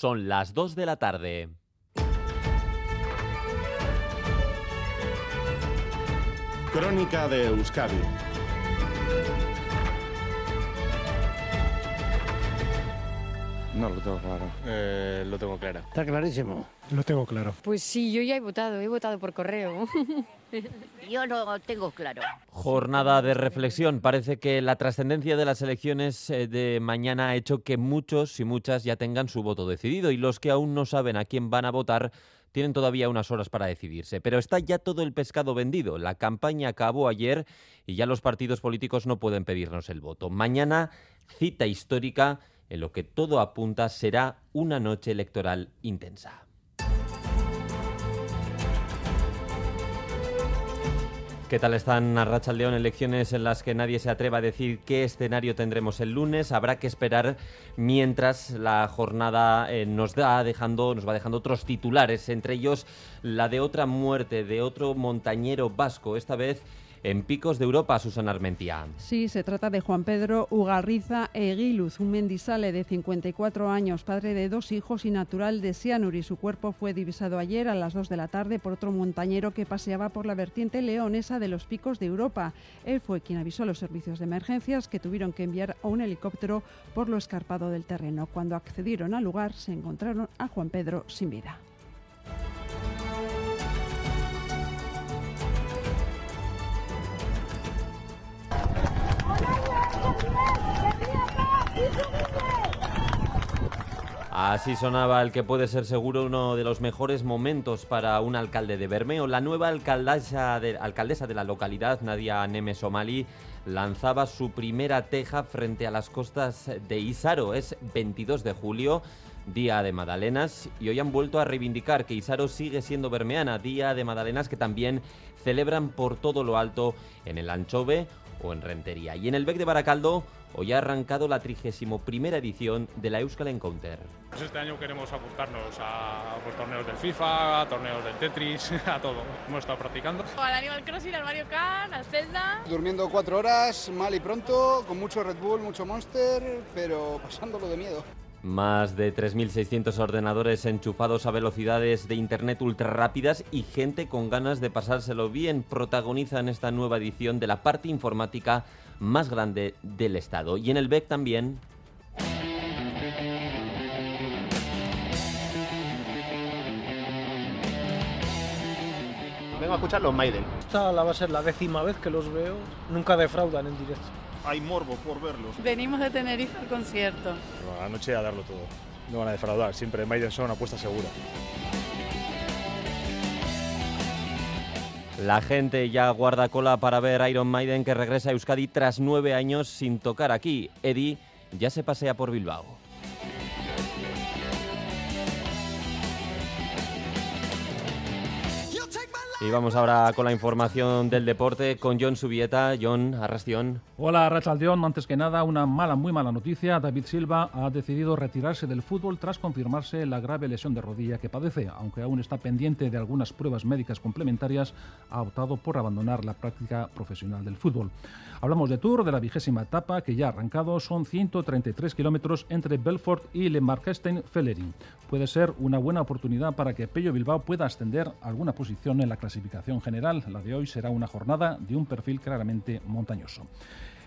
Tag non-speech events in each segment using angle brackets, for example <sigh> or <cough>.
Son las 2 de la tarde. Crónica de Euskadi No lo tengo claro. Eh, lo tengo claro. Está clarísimo. Lo tengo claro. Pues sí, yo ya he votado, he votado por correo. <laughs> Yo no tengo claro. Jornada de reflexión. Parece que la trascendencia de las elecciones eh, de mañana ha hecho que muchos y muchas ya tengan su voto decidido y los que aún no saben a quién van a votar tienen todavía unas horas para decidirse. Pero está ya todo el pescado vendido. La campaña acabó ayer y ya los partidos políticos no pueden pedirnos el voto. Mañana, cita histórica en lo que todo apunta será una noche electoral intensa. ¿Qué tal están a León? Elecciones en las que nadie se atreva a decir qué escenario tendremos el lunes. Habrá que esperar mientras la jornada eh, nos, da dejando, nos va dejando otros titulares, entre ellos la de otra muerte de otro montañero vasco, esta vez en Picos de Europa, Susana Armentia. Sí, se trata de Juan Pedro Ugarriza Eguiluz, un mendisale de 54 años, padre de dos hijos y natural de Sianuri. Su cuerpo fue divisado ayer a las 2 de la tarde por otro montañero que paseaba por la vertiente leonesa de los Picos de Europa. Él fue quien avisó a los servicios de emergencias que tuvieron que enviar a un helicóptero por lo escarpado del terreno. Cuando accedieron al lugar se encontraron a Juan Pedro sin vida. Así sonaba el que puede ser seguro uno de los mejores momentos para un alcalde de Bermeo. La nueva alcaldesa de, alcaldesa de la localidad, Nadia Neme Somali, lanzaba su primera teja frente a las costas de Isaro. Es 22 de julio, Día de Madalenas, y hoy han vuelto a reivindicar que Isaro sigue siendo bermeana, Día de Madalenas que también celebran por todo lo alto en el Anchove o en Rentería. Y en el Bec de Baracaldo hoy ha arrancado la 31 edición de la Euskal Encounter. Pues este año queremos apuntarnos a pues, torneos del FIFA, a torneos del Tetris, <laughs> a todo. Hemos estado practicando. Al Animal Crossing, al Mario Kart, al Zelda. Durmiendo cuatro horas, mal y pronto, con mucho Red Bull, mucho Monster, pero pasándolo de miedo. Más de 3.600 ordenadores enchufados a velocidades de Internet ultra rápidas y gente con ganas de pasárselo bien protagonizan esta nueva edición de la parte informática más grande del Estado. Y en el BEC también Vengo a escuchar los Maiden. Esta va a ser la décima vez que los veo. Nunca defraudan en directo. Hay morbo por verlos. Venimos de Tenerife al concierto. Bueno, anoche a darlo todo. No van a defraudar. Siempre Maiden son una apuesta segura. La gente ya guarda cola para ver Iron Maiden que regresa a Euskadi tras nueve años sin tocar aquí. Eddie ya se pasea por Bilbao. Y vamos ahora con la información del deporte con John Subieta. John Arrastión. Hola, Rachaldeón. Antes que nada, una mala, muy mala noticia. David Silva ha decidido retirarse del fútbol tras confirmarse la grave lesión de rodilla que padece. Aunque aún está pendiente de algunas pruebas médicas complementarias, ha optado por abandonar la práctica profesional del fútbol. Hablamos de Tour, de la vigésima etapa que ya ha arrancado. Son 133 kilómetros entre Belfort y Le Marquestein-Fellerin. Puede ser una buena oportunidad para que Pello Bilbao pueda ascender a alguna posición en la clasificación general. La de hoy será una jornada de un perfil claramente montañoso.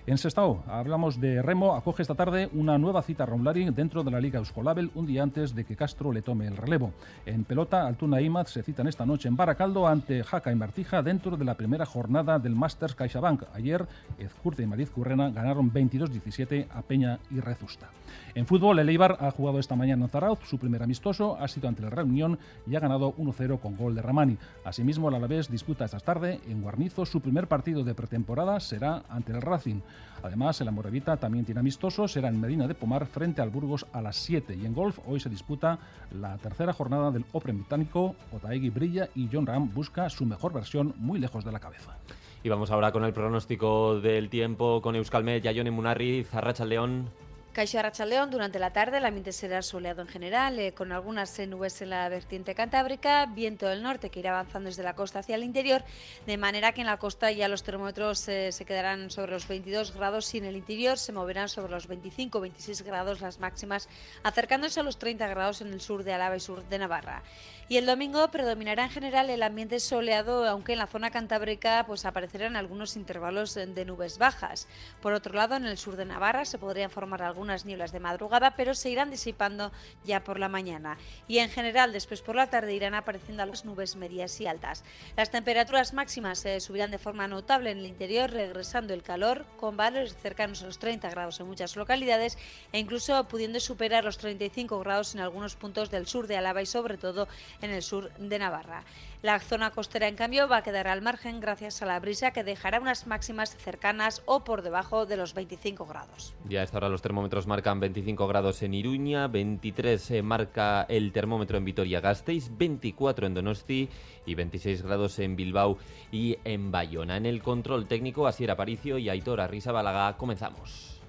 En Sestao, hablamos de Remo, acoge esta tarde una nueva cita Romlari dentro de la Liga Euskolabel un día antes de que Castro le tome el relevo. En pelota, Altuna y Imaz se citan esta noche en Baracaldo ante Jaca y Martija dentro de la primera jornada del Masters CaixaBank. Ayer, Ezcurte y Mariz Currena ganaron 22-17 a Peña y Rezusta. En fútbol, el Eibar ha jugado esta mañana en Zarauz, su primer amistoso ha sido ante la Reunión y ha ganado 1-0 con gol de Ramani. Asimismo, el Alavés disputa esta tarde en Guarnizo su primer partido de pretemporada será ante el Racing. Además, el Amorevita también tiene amistoso, será en Medina de Pomar frente al Burgos a las 7 y en golf hoy se disputa la tercera jornada del Open británico. Otaegui brilla y John Ram busca su mejor versión muy lejos de la cabeza. Y vamos ahora con el pronóstico del tiempo con Euskalmet, Yayone Munarri, Zarracha León. Caixo Arrachaldeón, durante la tarde el ambiente será soleado en general, eh, con algunas eh, nubes en la vertiente cantábrica, viento del norte que irá avanzando desde la costa hacia el interior, de manera que en la costa ya los termómetros eh, se quedarán sobre los 22 grados y en el interior se moverán sobre los 25-26 grados las máximas, acercándose a los 30 grados en el sur de Álava y sur de Navarra. Y el domingo predominará en general el ambiente soleado, aunque en la zona cantábrica pues aparecerán algunos intervalos de nubes bajas. Por otro lado, en el sur de Navarra se podrían formar algunas nieblas de madrugada, pero se irán disipando ya por la mañana. Y en general, después por la tarde irán apareciendo las nubes medias y altas. Las temperaturas máximas se subirán de forma notable en el interior, regresando el calor con valores cercanos a los 30 grados en muchas localidades e incluso pudiendo superar los 35 grados en algunos puntos del sur de Álava y sobre todo en el sur de Navarra. La zona costera, en cambio, va a quedar al margen gracias a la brisa que dejará unas máximas cercanas o por debajo de los 25 grados. Ya a esta hora los termómetros marcan 25 grados en Iruña, 23 se marca el termómetro en Vitoria-Gasteiz, 24 en Donosti y 26 grados en Bilbao y en Bayona. En el control técnico, Asier Aparicio y Aitor Balaga. comenzamos.